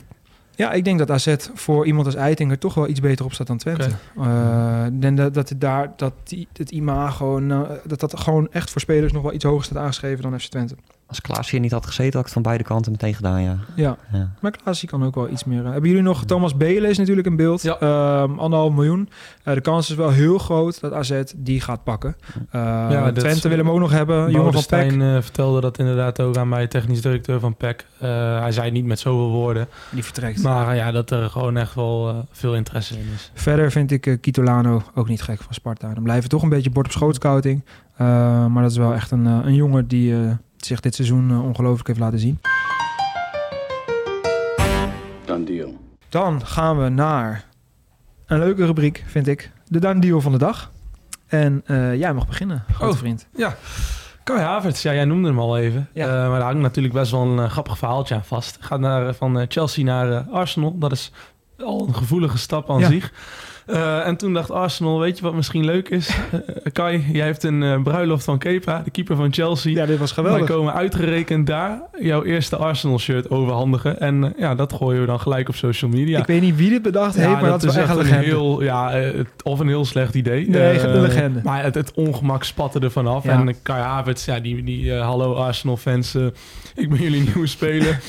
Ja, ik denk dat AZ voor iemand als Eitinger toch wel iets beter op staat dan Twente. Uh, en dat, dat het daar, dat die, het imago, nou, dat dat gewoon echt voor spelers nog wel iets hoger staat aangeschreven dan FC Twente. Als Klaas hier niet had gezeten, had ik het van beide kanten meteen gedaan, ja. Ja, Ja. maar Klaasie kan ook wel iets meer. eh, Hebben jullie nog Thomas Belen is natuurlijk in beeld. Ehm, anderhalf miljoen. Eh, de kans is wel heel groot dat AZ die gaat pakken. Eh Ja, Twente willen hem ook nog hebben. Jongen van Peck. eh, vertelde dat inderdaad ook aan mij, technisch directeur van PEC. Eh, hij zei niet met zoveel woorden. Die vertrekt. Maar ja, dat er gewoon echt wel veel interesse in is. Verder vind ik Kitolano ook niet gek van Sparta. Dan blijven toch een beetje bord op schoot scouting. Eh, maar dat is wel echt een, een jongen die eh, zich dit seizoen eh, ongelooflijk heeft laten zien. Done deal. Dan gaan we naar een leuke rubriek, vind ik. De Dan Deal van de dag. En eh, jij mag beginnen, grote Oh. vriend. Ja, Kai Havertz, ja, jij noemde hem al even. Eh, maar daar hangt natuurlijk best wel een grappig verhaaltje aan vast. Gaat naar, van Chelsea naar Arsenal. Dat is al een gevoelige stap aan Ja. zich. Eh, en toen dacht Arsenal, weet je wat misschien leuk is? Eh, Kai, jij hebt een eh, bruiloft van Kepa, de keeper van Chelsea. Ja, dit was geweldig. Wij komen uitgerekend daar jouw eerste Arsenal-shirt overhandigen. En ja, dat gooien we dan gelijk op social media. Ik weet niet wie dit bedacht heeft, maar dat, is echt een legende. heel, ja, of een heel slecht idee. Nee, een legende. Maar het, het ongemak spatte er vanaf. Ja. En Kai Havertz, ja, die, die hallo Arsenal-fans, ik ben jullie nieuwe speler.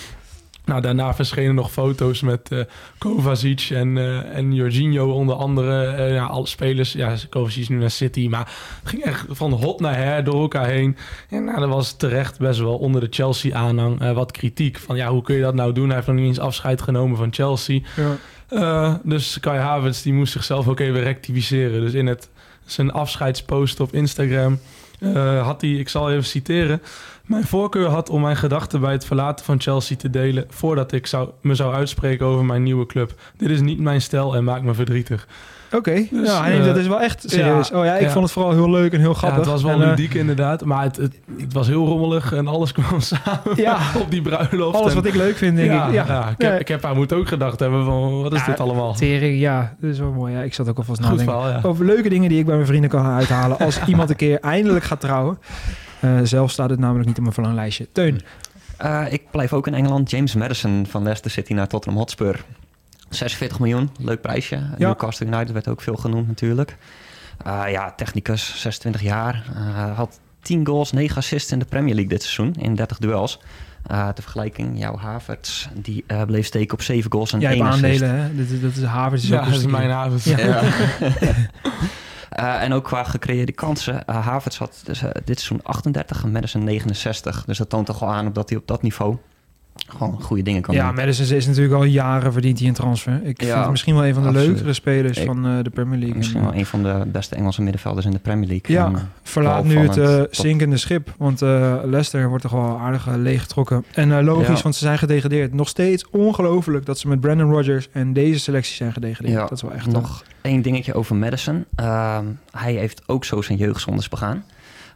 Nou, daarna verschenen nog foto's met eh, Kovacic en, eh, en Jorginho onder andere. Eh, ja, alle spelers. Ja, Kovacic is nu naar City, maar het ging echt van hot naar her door elkaar heen. En nou, er was terecht best wel onder de Chelsea-aanhang wat kritiek. Van ja, hoe kun je dat nou doen? Hij heeft nog niet eens afscheid genomen van Chelsea. Ja. Dus Kai Havertz die moest zichzelf ook even rectificeren. Dus in het, zijn afscheidspost op Instagram eh, had hij, ik zal even citeren... Mijn voorkeur had om mijn gedachten bij het verlaten van Chelsea te delen... voordat ik zou, me zou uitspreken over mijn nieuwe club. Dit is niet mijn stijl en maakt me verdrietig. Oké, Dus, ja, eh, dat is wel echt serieus. ja, oh ja, ik ja. vond het vooral heel leuk en heel Ja, grappig. het was wel En, eh, ludiek inderdaad, maar het, het, het was heel rommelig en alles kwam samen Ja. op die bruiloft. Alles En- wat ik leuk vind, denk ja, ik. Ja. Ja, ik, heb, ik heb haar moet ook gedacht hebben van, wat is Ja, dit allemaal? Tering, ja, dat is wel mooi. Ja, ik zat ook alvast nadenken verhaal, ja. over leuke dingen die ik bij mijn vrienden kan uithalen als iemand een keer eindelijk gaat trouwen. Eh, zelf staat het namelijk niet op mijn verlanglijstje. Teun, Eh, ik blijf ook in Engeland. James Madison van Leicester City naar Tottenham Hotspur. 46 miljoen, leuk prijsje. Newcastle United werd ook veel genoemd natuurlijk. Eh, ja, technicus, 26 jaar. Eh, had 10 goals, 9 assists in de Premier League dit seizoen in 30 duels. Eh ter vergelijking, jouw Havertz, die eh, bleef steken op 7 goals en jij 1 hebt assist. aandelen, hè? Dat, is- dat is Havers. Is Ja, ook dat is mijn Havertz. Ja. Ja. Eh, en ook qua gecreëerde kansen. Uh, Havertz had dus, dit seizoen 38 en Madison 69. Dus dat toont toch wel aan op dat hij op dat niveau gewoon goede dingen kan Ja, doen. Madison is natuurlijk al jaren verdient hij een transfer. Ik Ja, vind het misschien wel een van de absoluut. leukere spelers Ik- van eh, de Premier League. Misschien En, wel een van de beste Engelse middenvelders in de Premier League. Ja, En, eh, verlaat nu het eh, zinkende schip. Want eh, Leicester wordt toch wel aardig leeggetrokken. En logisch, Ja. want ze zijn gedegradeerd. Nog steeds ongelooflijk dat ze met Brandon Rodgers en deze selectie zijn gedegradeerd. Ja, dat is wel echt... nog één dingetje over Madison. Ehm, hij heeft ook zo zijn jeugdzondes begaan.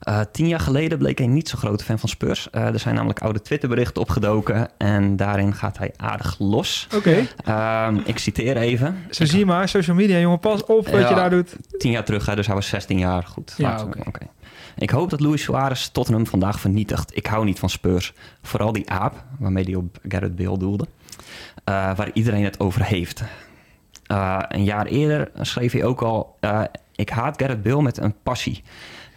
Eh, tien jaar geleden bleek hij niet zo grote fan van Spurs. Eh, er zijn namelijk oude Twitterberichten opgedoken en daarin gaat hij aardig los. Oké. Ehm, ik citeer even. Zo zie je maar, social media, jongen, pas op wat je daar doet. Tien jaar terug, hè, dus hij was 16 jaar. Goed. Ja, oké. Ik hoop dat Luis Suarez Tottenham vandaag vernietigt. Ik hou niet van Spurs. Vooral die aap, waarmee hij op Garrett Bale doelde. eh, waar iedereen het over heeft. Een jaar eerder schreef hij ook al... ik haat Garrett Bale met een passie.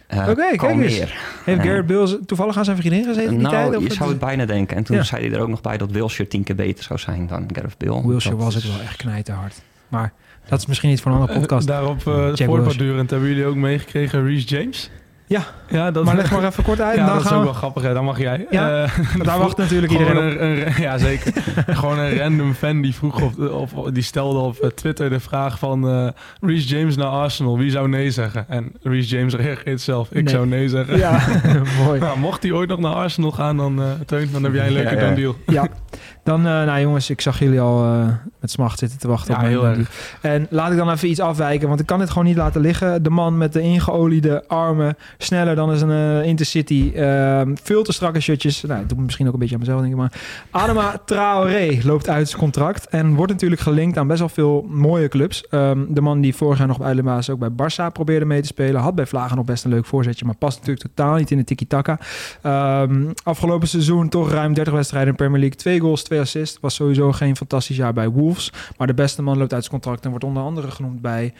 Eh, Oké, kijk eens. Heeft En- Garrett Bale toevallig aan zijn vriendin gezeten in die nou, tijd? Of je het- zou het bijna denken. En toen Ja. zei hij er ook nog bij dat Wilshire tien keer beter zou zijn dan Gareth Bale. Wilshire was ook wel echt knijterhard. Maar dat is misschien niet voor een andere podcast. Daarop uh, voortbordurend hebben jullie ook meegekregen Reece James? Ja, ja dat, maar leg maar even kort uit. Ja, dan dat is ook we... wel grappig. Hè? Dan mag jij. Ja, Eh, daar wacht natuurlijk iedereen een, een- ja, zeker. gewoon een random fan die vroeg op, op, die stelde op eh, Twitter de vraag van eh Reece James naar Arsenal. Wie zou nee zeggen? En Reece James reageert zelf. Ik Nee. zou nee zeggen. Ja, mooi. Nou, mocht hij ooit nog naar Arsenal gaan, dan, Teun, dan heb jij een leuke Ja, deal. Ja, dan, eh, nou jongens, ik zag jullie al eh, met smacht zitten te wachten Ja, op mijn heel review. En laat ik dan even iets afwijken, want ik kan dit gewoon niet laten liggen. De man met de ingeoliede armen, sneller dan is een eh, Intercity, ehm, veel te strakke shirtjes. Nou, dat doe misschien ook een beetje aan mezelf, denk ik maar. Adama Traoré loopt uit zijn contract en wordt natuurlijk gelinkt aan best wel veel mooie clubs. Ehm, de man die vorig jaar nog bij Uitlemaas ook bij Barça probeerde mee te spelen, had bij Vlagen nog best een leuk voorzetje, maar past natuurlijk totaal niet in de tiki-taka. Ehm, afgelopen seizoen toch ruim 30 wedstrijden in de Premier League. Twee goals, twee assists. Was sowieso geen fantastisch jaar bij Wolves. Maar de beste man loopt uit zijn contract en wordt onder andere genoemd bij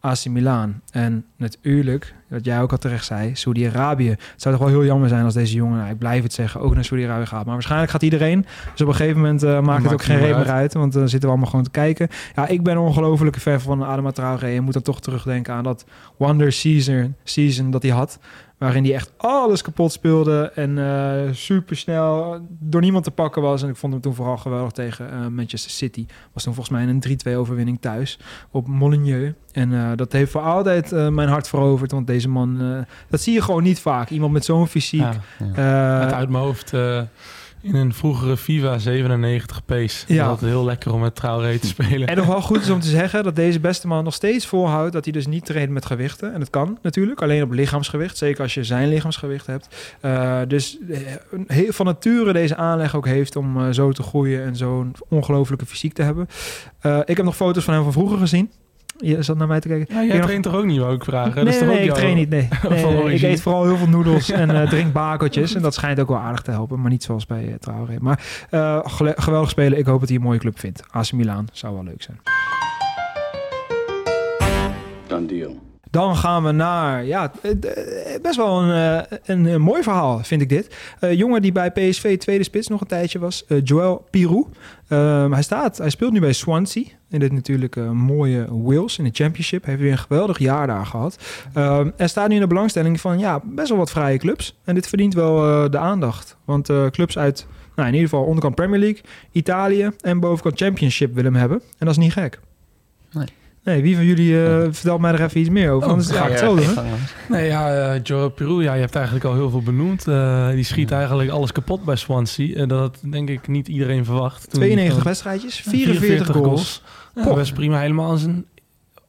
AC Milan. En natuurlijk, wat jij ook al terecht zei, Saudi-Arabië. Het zou toch wel heel jammer zijn als deze jongen, nou, ik blijf het zeggen, ook naar Saudi-Arabië gaat. Maar waarschijnlijk gaat iedereen. Dus op een gegeven moment eh, maakt het ook geen reden meer uit, want dan zitten we allemaal gewoon te kijken. Ja, ik ben een ongelofelijke fan van Adama Traoré. Je moet dan toch terugdenken aan dat Wonder Season, season dat hij had. Waarin hij echt alles kapot speelde en eh super snel door niemand te pakken was. En ik vond hem toen vooral geweldig tegen eh, Manchester City. Was toen volgens mij een 3-2 overwinning thuis op Molineux. En dat heeft voor altijd mijn hart veroverd. Want deze man, eh, dat zie je gewoon niet vaak. Iemand met zo'n fysiek. Ja. eh, uit mijn hoofd eh, in een vroegere FIFA 97 pace. Ja. Dat heel lekker om met Traoré te spelen. En nog wel goed is om te zeggen dat deze beste man nog steeds volhoudt dat hij dus niet traint met gewichten. En dat kan natuurlijk, alleen op lichaamsgewicht. Zeker als je zijn lichaamsgewicht hebt. Eh, dus heel van nature deze aanleg ook heeft om zo te groeien en zo'n ongelofelijke fysiek te hebben. Eh, ik heb nog foto's van hem van vroeger gezien. Je zat naar mij te kijken. Ja, Ik jij heb traint toch ook niet, wou ik vragen? Nee, dat is toch nee, ook ik train niet. Nee, van nee, nee, ik eet vooral heel veel noedels en eh, drink bakeltjes. En dat schijnt ook wel aardig te helpen, maar niet zoals bij uh, Traoré. Maar eh, geweldig spelen. Ik hoop dat hij een mooie club vindt. AC Milan zou wel leuk zijn. Done deal. Dan gaan we naar, ja, eh, best wel een, eh, een, eh, mooi verhaal vind ik dit. Eh jongen die bij PSV tweede spits nog een tijdje was, Joel Pirou. Ehm, hij, staat, hij speelt nu bij Swansea. In dit natuurlijk mooie Wales in de Championship. Heeft weer een geweldig jaar daar gehad. Ehm er staat nu in de belangstelling van ja, best wel wat vrije clubs. En dit verdient wel de aandacht. Want clubs uit, nou in ieder geval onderkant Premier League, Italië en bovenkant Championship willen hem hebben. En dat is niet gek. Nee. Nee, wie van jullie eh, vertelt mij er even iets meer over? Oh, Anders ga ik het zo ja, doen. Nee, ja, uh, Joe Peru, ja, je hebt eigenlijk al heel veel benoemd. Uh, die schiet eigenlijk alles kapot bij Swansea. En dat had denk ik niet iedereen verwacht. Toen 92 van- wedstrijdjes, 44, goals. Ja, Poh. best prima. Helemaal aan zijn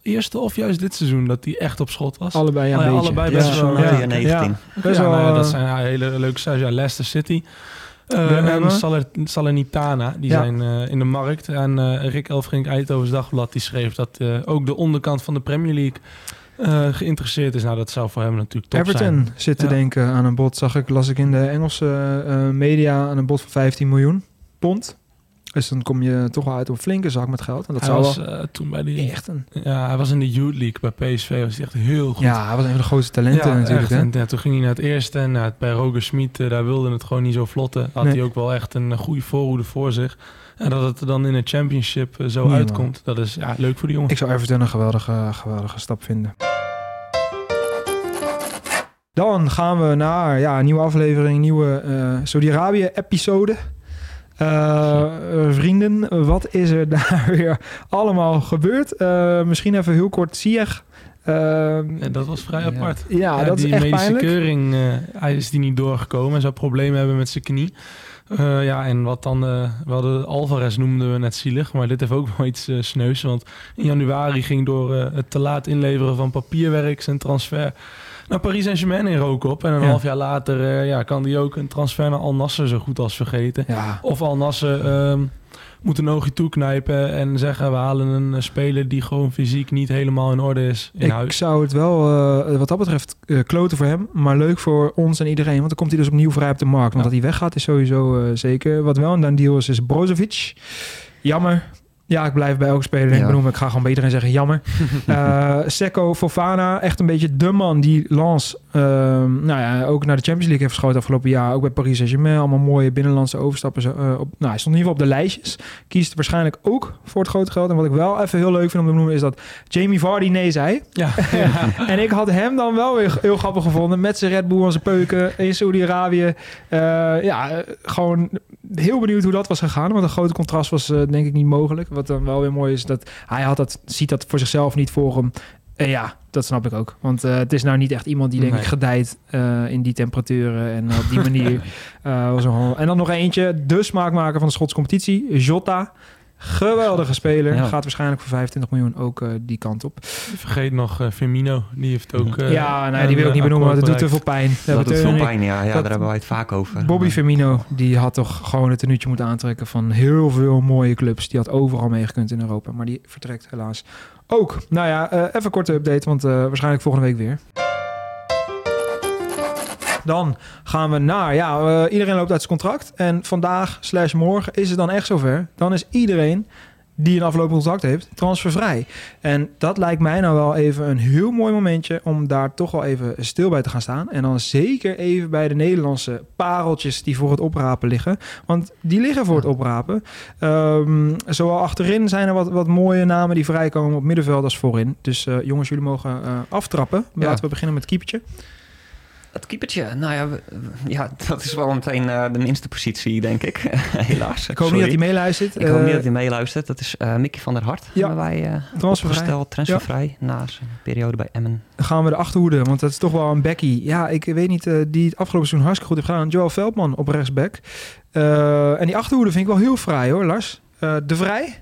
eerste of juist dit seizoen dat hij echt op schot was. Allebei ja, Oh een ja, beetje. allebei Ja, best wel. ja, ja. ja. Best Ja, wel, nou ja, dat eh, zijn ja, hele leuke cijfers. Ja, Leicester City. Uh, en Saler- Salernitana, die Ja. zijn eh, in de markt. En eh, Rick Elfrink Eindhovens Dagblad die schreef dat ook de onderkant van de Premier League geïnteresseerd is. Nou, dat zou voor hem natuurlijk top Everton zijn. zit te Ja. denken aan een bod, zag ik, las ik in de Engelse media, aan een bod van 15 miljoen pond. Dus dan kom je toch wel uit op een flinke zak met geld. En dat hij zou was wel... eh, toen bij die... Echt een- Ja, hij was in de Youth League bij PSV. Was hij echt heel goed. Ja, hij was een van de grootste talenten Ja, natuurlijk. Hè? En, ja, toen ging hij naar het eerste en nou, bij Roger Smit, eh, daar wilde het gewoon niet zo vlotten. Had Nee. hij ook wel echt een goede voorhoede voor zich. En dat het er dan in een championship eh, zo uitkomt, dat is ja, leuk voor die jongen. Ik zou Everton een geweldige, geweldige stap vinden. Dan gaan we naar ja, een nieuwe aflevering, nieuwe eh Saudi-Arabië-episode. Eh, eh, vrienden, wat is er daar weer allemaal gebeurd? Eh, misschien even heel kort En dat was vrij apart. Ja, dat is die echt medische pijnlijk. keuring, eh, hij is die niet doorgekomen en zou problemen hebben met zijn knie. Eh, ja, en wat dan, eh we hadden Alvarez noemden we net zielig, maar dit heeft ook wel iets sneus. Want in januari ging door eh, het te laat inleveren van papierwerk zijn transfer naar Paris Saint-Germain in rook op. En een Ja. half jaar later eh, ja, kan die ook een transfer naar Al Nasser zo goed als vergeten. Ja. Of Al Nasser ehm, moet een oogje toeknijpen en zeggen we halen een eh, speler die gewoon fysiek niet helemaal in orde is in ik huis. zou het wel, eh, wat dat betreft, kloten voor hem. Maar leuk voor ons en iedereen. Want dan komt hij dus opnieuw vrij op de markt. Want dat hij weggaat is sowieso zeker. Wat wel een deal is, is Brozovic. Jammer. Ja, ik blijf bij elke speler ik Ja. benoemen. Ik ga gewoon bij iedereen zeggen jammer. Eh Secco Fofana, echt een beetje de man die Lans ehm, nou ja, ook naar de Champions League heeft geschoten afgelopen jaar. Ook bij Paris Saint-Germain. Allemaal mooie binnenlandse overstappen. Zo, eh, op, nou, hij stond in ieder geval op de lijstjes. Kiest waarschijnlijk ook voor het grote geld. En wat ik wel even heel leuk vind om te noemen is dat Jamie Vardy nee zei. Ja, en ik had hem dan wel weer heel grappig gevonden. Met zijn Red Bull en zijn peuken in Saudi-Arabië. Eh, ja, gewoon heel benieuwd hoe dat was gegaan. Want een grote contrast was eh, denk ik niet mogelijk. Wat dan wel weer mooi is, dat hij had dat, ziet dat voor zichzelf niet voor hem. Eh, ja, dat snap ik ook. Want eh, het is nou niet echt iemand die denk Nee. ik gedijt eh, in die temperaturen en op die manier. Was een- en dan nog eentje, de smaakmaker van de Schotse competitie, Jota. Geweldige speler. Ja. Gaat waarschijnlijk voor 25 miljoen ook eh, die kant op. Vergeet nog eh, Firmino, die heeft ook... eh, ja, nee, die een, wil ik niet eh, benoemen, want het doet te veel pijn. Dat doet veel pijn, ja. ja dat- daar hebben wij het vaak over. Bobby Maar- Firmino, die had toch gewoon het tenuutje moeten aantrekken van heel veel mooie clubs. Die had overal meegekund in Europa, maar die vertrekt helaas ook. Nou ja, eh, even een korte update, want eh, waarschijnlijk volgende week weer. Dan gaan we naar, ja, eh, iedereen loopt uit zijn contract. En vandaag slash morgen is het dan echt zover. Dan is iedereen die een aflopend contract heeft, transfervrij. En dat lijkt mij nou wel even een heel mooi momentje om daar toch wel even stil bij te gaan staan. En dan zeker even bij de Nederlandse pareltjes die voor het oprapen liggen. Want die liggen voor het oprapen. Ehm, zowel achterin zijn er wat, wat mooie namen die vrijkomen op middenveld als voorin. Dus eh, jongens, jullie mogen eh, aftrappen. Ja. Laten we beginnen met het keepertje. Het keepertje, nou ja, ja, dat is wel meteen eh, de minste positie, denk ik. Helaas. Ik hoop niet dat hij meeluistert. Ik hoop niet Eh, dat hij meeluistert. Dat is eh Mickey van der Hart. Ja. Hebben wij eh Transfervrij. transfervrij, na zijn periode bij Emmen. Dan gaan we de achterhoede, want dat is toch wel een Becky. Ja, ik weet niet, die het afgelopen seizoen hartstikke goed heeft gedaan. Joel Veldman op rechtsback. En die achterhoede vind ik wel heel fraai hoor, Lars. De Vrij,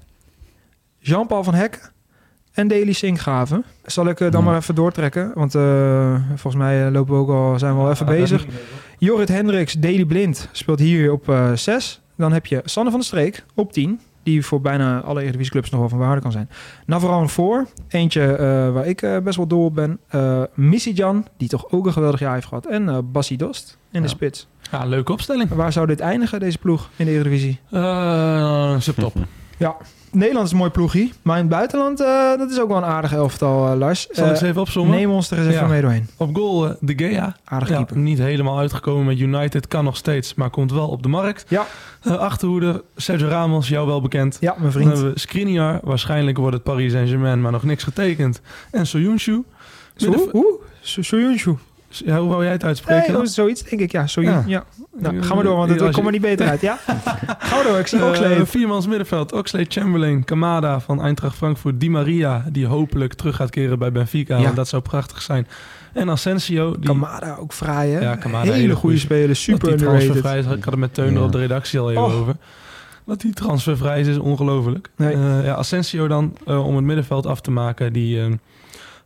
Jean-Paul van Hek en Deli Sinkgraven. Zal ik eh, dan Hmm. maar even doortrekken, want eh, volgens mij eh, lopen we ook al, zijn we al even bezig. Jorrit Hendricks, Deli Blind speelt hier op 6. Dan heb je Sanne van der Streek op 10. Die voor bijna alle Eredivisieclubs nog wel van waarde kan zijn. Navarone voor. Eentje eh, waar ik eh, best wel dol op ben. Eh Missy Jan, die toch ook een geweldig jaar heeft gehad. En eh Bassi Dost in de spits. Ja, leuke opstelling. Waar zou dit eindigen, deze ploeg in de Eredivisie? Eh subtop. Ja, Nederland is een mooi ploegie. Maar in het buitenland, eh, dat is ook wel een aardig elftal, eh, Lars. Zal ik Eh, ze even opzommen? Neem ons er eens even Ja. mee doorheen. Op goal eh, De Gea. Aardig Ja, keeper. niet helemaal uitgekomen met United. Kan nog steeds, maar komt wel op de markt. Ja. Eh, achterhoede, Sergio Ramos, jou wel bekend. Ja, mijn Dan vriend. hebben we Skriniar. Waarschijnlijk wordt het Paris Saint-Germain, maar nog niks getekend. En Soyuncu. So- Soyuncu. Ja, hoe wou jij het uitspreken? Nee, oh, zoiets denk ik, ja. Soyuncu. Ja. Ja. Nou, ga maar door, want het komt er niet beter uit. Ja? Ga maar door, ik zie Eh, Oxlade. viermans middenveld. Oxlade Chamberlain, Kamada van Eintracht Frankfurt, Di Maria, die hopelijk terug gaat keren bij Benfica. Ja. want Dat zou prachtig zijn. En Asensio, die Kamada ook fraai, hè? Ja, Kamada, hele, hele goede speler, super dat transfervrij is. Ik had het met Teun er Ja. op de redactie al even Och. over. Dat die transfervrij is, is ongelooflijk. Nee. Eh, ja, Asensio dan, eh, om het middenveld af te maken, die eh,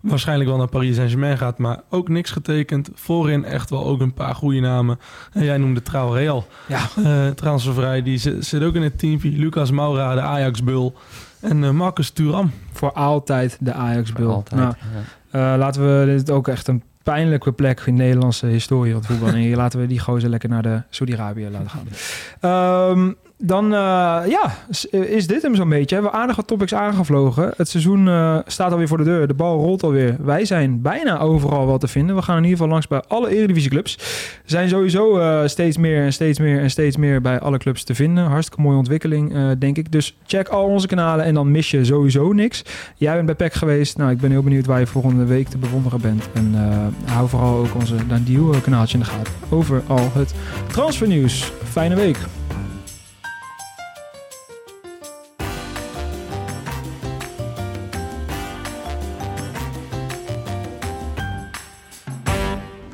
waarschijnlijk wel naar Paris Saint-Germain gaat, maar ook niks getekend. Voorin echt wel ook een paar goede namen. En jij noemde Trouw al. Ja. Eh, transfervrij, die zit, zit ook in het teampje. Lucas Moura, de Ajax-bul. En eh, Marcus Thuram. Voor altijd de Ajax-bul. Altijd. Nou, ja. eh, laten we dit ook echt een pijnlijke plek in de Nederlandse historie van het voetbal. En hier laten we die gozer lekker naar de Saudi-Arabië laten gaan. Ehm, dan eh, ja, is dit hem zo'n beetje. We hebben aardig wat topics aangevlogen. Het seizoen eh, staat alweer voor de deur. De bal rolt alweer. Wij zijn bijna overal wel te vinden. We gaan in ieder geval langs bij alle Eredivisieclubs. Er zijn sowieso eh, steeds meer en steeds meer en steeds meer bij alle clubs te vinden. Hartstikke mooie ontwikkeling, denk ik. Dus check al onze kanalen en dan mis je sowieso niks. Jij bent bij PEC geweest. Nou, ik ben heel benieuwd waar je volgende week te bewonderen bent. En hou vooral ook onze Dandiel kanaaltje in de gaten. Over al het transfernieuws. Fijne week.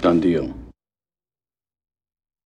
Done deal.